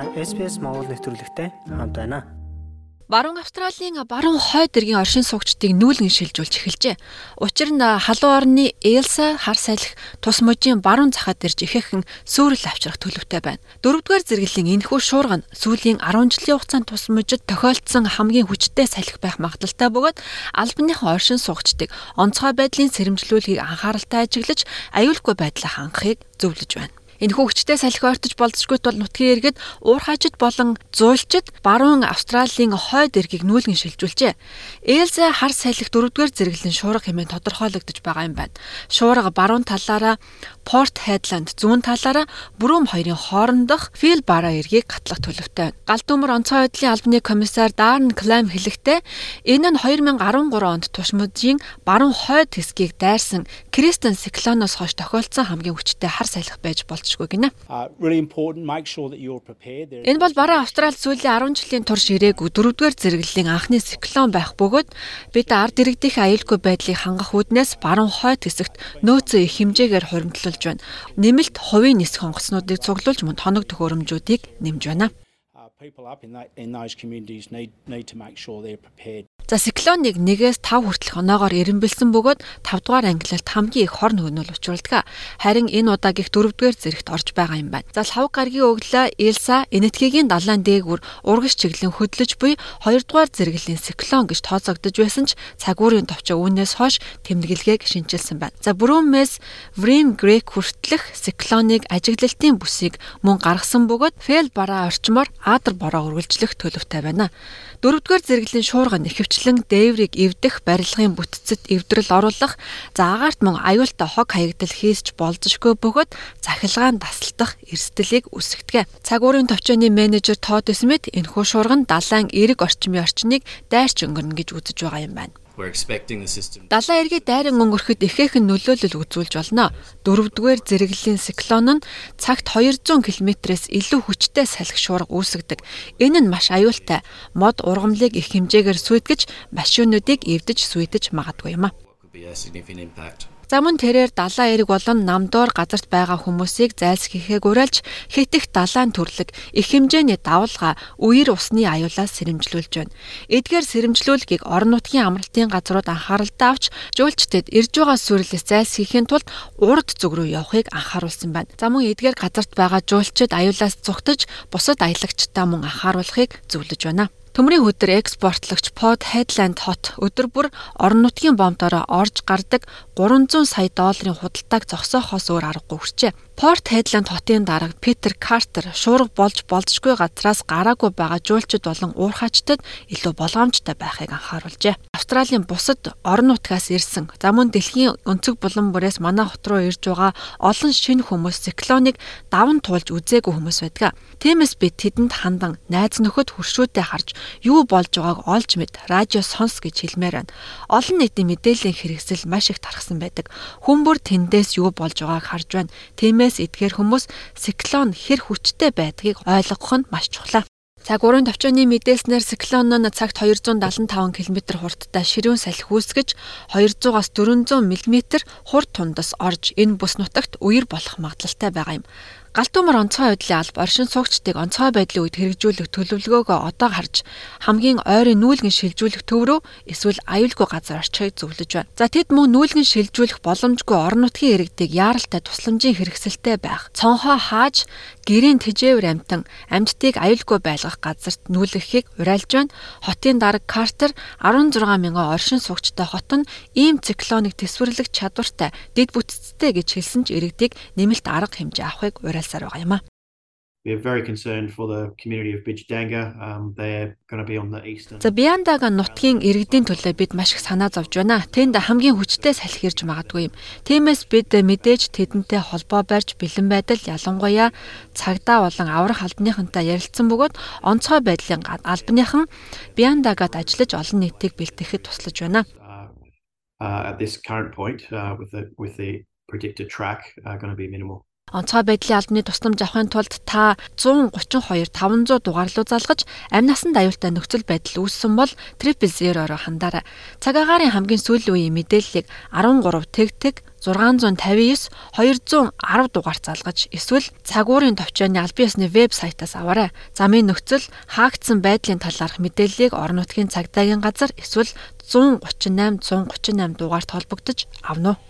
Та SPS Монгол нэвтрүүлэгтэй хамт байна. Баруун Австралийн баруун хойд эргийн оршин суугчдыг нүүлгэн шилжүүлж эхэлжээ. Учир нь халуун орны Элса хар салхи тус мужийн баруун захад ирж ихээхэн сүрэл авчрах төлөвтэй байна. Дөрөвдүгээр зэрэглэлийн энэхүү шуурга нь сүүлийн 10 жилийн хугацаанд тус мужид тохиолдсон хамгийн хүчтэй салхи байх магадлалтай бөгөөд албаныхан оршин суугчдыг онцгой байдлын сэрэмжлүүлгийг анхааралтай ажиглаж аюулгүй байдлаа хангахыг зөвлөж байна. Энэ хөвгчтэй салхи ойртож болцсгүй тул нутгийн иргэд уурхаажид болон зуйлчид баруун Австралийн хойд эргийг нүүлгэн шилжүүлжээ. Элза хар салхи дөрөвдүгээр зэрэглэн шуурга хэмээн тодорхойлогдож байгаа юм байна. Шуурга баруун талаараа Порт Хайдланд зүүн талаараа Бүрүүм хоёрын хоорондох Фил Бара эргийг гатлах төлөвтэй өмөр онцгой байдлын албаны комиссар Дарн Клайм хэлэхдээ энэ нь 2013 онд тушмуудын баруун хойд хэсгийг дайрсан Кристен циклоноос хойш тохиолдсон хамгийн хүчтэй хар салхи байж болж болцшгүй гинэ. Энэ бол бараа Австрали сүүлийн 10 жилийн турш ирээгүй дөрөвдүгээр зэрэглэлийн анхны циклон байх бөгөөд бид ард иргэдийн аюулгүй байдлыг хангах үүднээс баруун хойд хэсэгт нөөцөө их хэмжээгээр хуримтлуулж байна. Нэмэлт хувийн нисэх онгоцнуудыг цуглуулж мөн тоног төхөөрөмжүүдийг нэмж байна. People up in that in those communities need need to make sure they're prepared. За циклоныг 1-ээс 5 хүртэлх оноогоор эренбэлсэн бөгөөд 5 дугаар ангилалд хамгийн их хорн хөнөөл учруулдаг. Харин энэ удаад их 4 дугаар зэрэгт орж байгаа юм байна. За лав гаргийн өглөө Элса энэтхэгийн далайн дээгүр урагш чиглэн хөдлөж буй 2 дугаар зэрэглэлийн циклон гэж тооцогдож байсан ч цагуурын товчоо үүнээс хойш тэмдэглэгээг шинжилсэн байна. За бүрүүмээс Врим Грек хүртэлх циклоныг ажиглалтын бүсийг мөн гаргасан бөгөөд Фэл бараа орчмоор Адар бороо үргэлжлэх төлөвтэй байна. Дөрөвдүгээр зэрэглэлийн шуурга нэхвчлэн дээврийг эвдэх барилгын бүтцэд эвдрэл оруулах, за агаарт мөн аюултай хог хаягдал хийсч болзошгүй бөгөөд захилгаан тасалдах эрсдлийг үүсгэдэг. Цагуурын товчооны менежер Тод Смит энэхүү шуурга нь далайн эрэг орчмын орчныг дайрч өнгөрнө гэж үзэж байгаа юм байна. Далайн эргээ дайран өнгөрөхөд ихээхэн нөлөөлөл үзүүлж болно. Дөрөвдүгээр зэрэглэлийн циклон нь цагт 200 км-с илүү хүчтэй салхи шуурга үүсгдэг. Энэ нь маш аюултай. Мод ургамлыг их хэмжээгээр сүйтгэж машинуудыг эвдэж сүйдэж магадгүй юм а. За мөн тэрээр далайн эрэг болон намдоор газарт байгаа хүмүүсийг зайлсхийхээ гурайлж хитэх далайн төрлөг их хэмжээний давалгаа үер усны аюулаас сэрэмжлүүлж байна. Эдгээр сэрэмжлүүлгийг орон нутгийн амралтын газрууд анхааралтай авч жуулчдад ирж байгаа сүрлээс зайлсхийхийн тулд урд зүг рүү явахыг анхааруулсан байна. За мөн эдгээр газарт байгаа жуулчид аюулаас зугтаж бусад аялагчдаа мөн анхааруулахыг зөвлөж байна. Төмрийн хөдөр экспортлогч Pod Headland Hot өдөр бүр орон нутгийн бомдороо орж гардаг 300 сая долларын худалдааг зогсоохоос өөр аргагүй хүрчээ. Port Headland хотын дарга Питер Картер шуурга болж болзошгүй газраас гараагүй байгаа жуулчид болон уурхаачдад илүү болгоомжтой байхыг анхааруулжээ. Австралийн бусад орон нутгаас ирсэн за мөн дэлхийн өнцөг булан бүрээс манай хот руу ирж байгаа олон шинэ хүмүүс циклоныг даван туулж үзээгүй хүмүүс байдаг. Тиймээс би тэдэнд хандан найз нөхөд хуршүүдэд харж юу болж байгааг олж мэд радио сонс гэж хэлмээр байна. Олон нийтийн мэдээллийн хэрэгсэл маш их тархсан байдаг. Хүн бүр тэндээс юу болж байгааг харж байна. Тиймээс Тиймээс эдгээр хүмүүс циклон хэр хүчтэй байдгийг ойлгох нь маш чухал. Цаг урын төвчөөний мэдээснээр циклон нь цагт 275 км хурдтай ширүүн салхи үүсгэж 200-аас 400 мм хурд тундас орж энэ бүс нутагт үер болох магадлалтай байгаа юм. Галт төмөр онцгой байдлын алба оршин суугчдыг онцгой байдлын үед хэрэгжүүлэх төлөвлөгөөгөө одоо харж хамгийн ойрын нүүлгэн шилжүүлэх төв рүү эсвэл аюулгүй газар орчихыг зөвлөж байна. За тэд мөн нүүлгэн шилжүүлэх боломжгүй орон нутгийн иргэдийг яаралтай тусламжийн хэрэгсэлтэй байх, цонхоо хааж гэрийн тэжээвэр амтан амьдтыг аюулгүй байлгах газарт нүүлгэхийг уриалж байна. Хотын дарга Картер 16 мянган оршин суугчтай хот нь ийм циклоныг төсвөрлөх чадвартай, дэд бүтцтэй гэж хэлсэн ч иргэдийг нэмэлт арга хэмжээ авахыг уриалж уриалсаар байгаа юм а. We are very concerned for the community of Bijadanga. Um they're going to be on the eastern. За Биандага нутгийн иргэдийн төлөө бид маш их санаа зовж байна. Тэнд хамгийн хүчтэй салхи ирж магадгүй юм. Тиймээс бид мэдээж тэдэнтэй холбоо барьж бэлэн байдал ялангуяа цагдаа болон аврах албаныхантай ярилцсан бөгөөд онцгой байдлын албаныхан Биандагад ажиллаж олон нийтийг бэлтгэхэд туслаж байна. Uh, at this current point uh, with the with the predicted track are uh, going to be minimal. Онцгой байдлын албаны тусламж авахын тулд та 132 500 дугаар руу залгаж амь насанд аюултай нөхцөл байдал үүссэн бол 000-оор хандаарай. Цаг агаарын хамгийн сүүлийн үеийн мэдээллийг 13 тэгтэг 659 210 дугаар залгаж эсвэл цагуурын товчооны албан ёсны вебсайтаас аваарай. Замын нөхцөл хаагдсан байдлын талаарх мэдээллийг орон нутгийн цагдаагийн газар эсвэл 138 138 дугаарт холбогдож авна уу?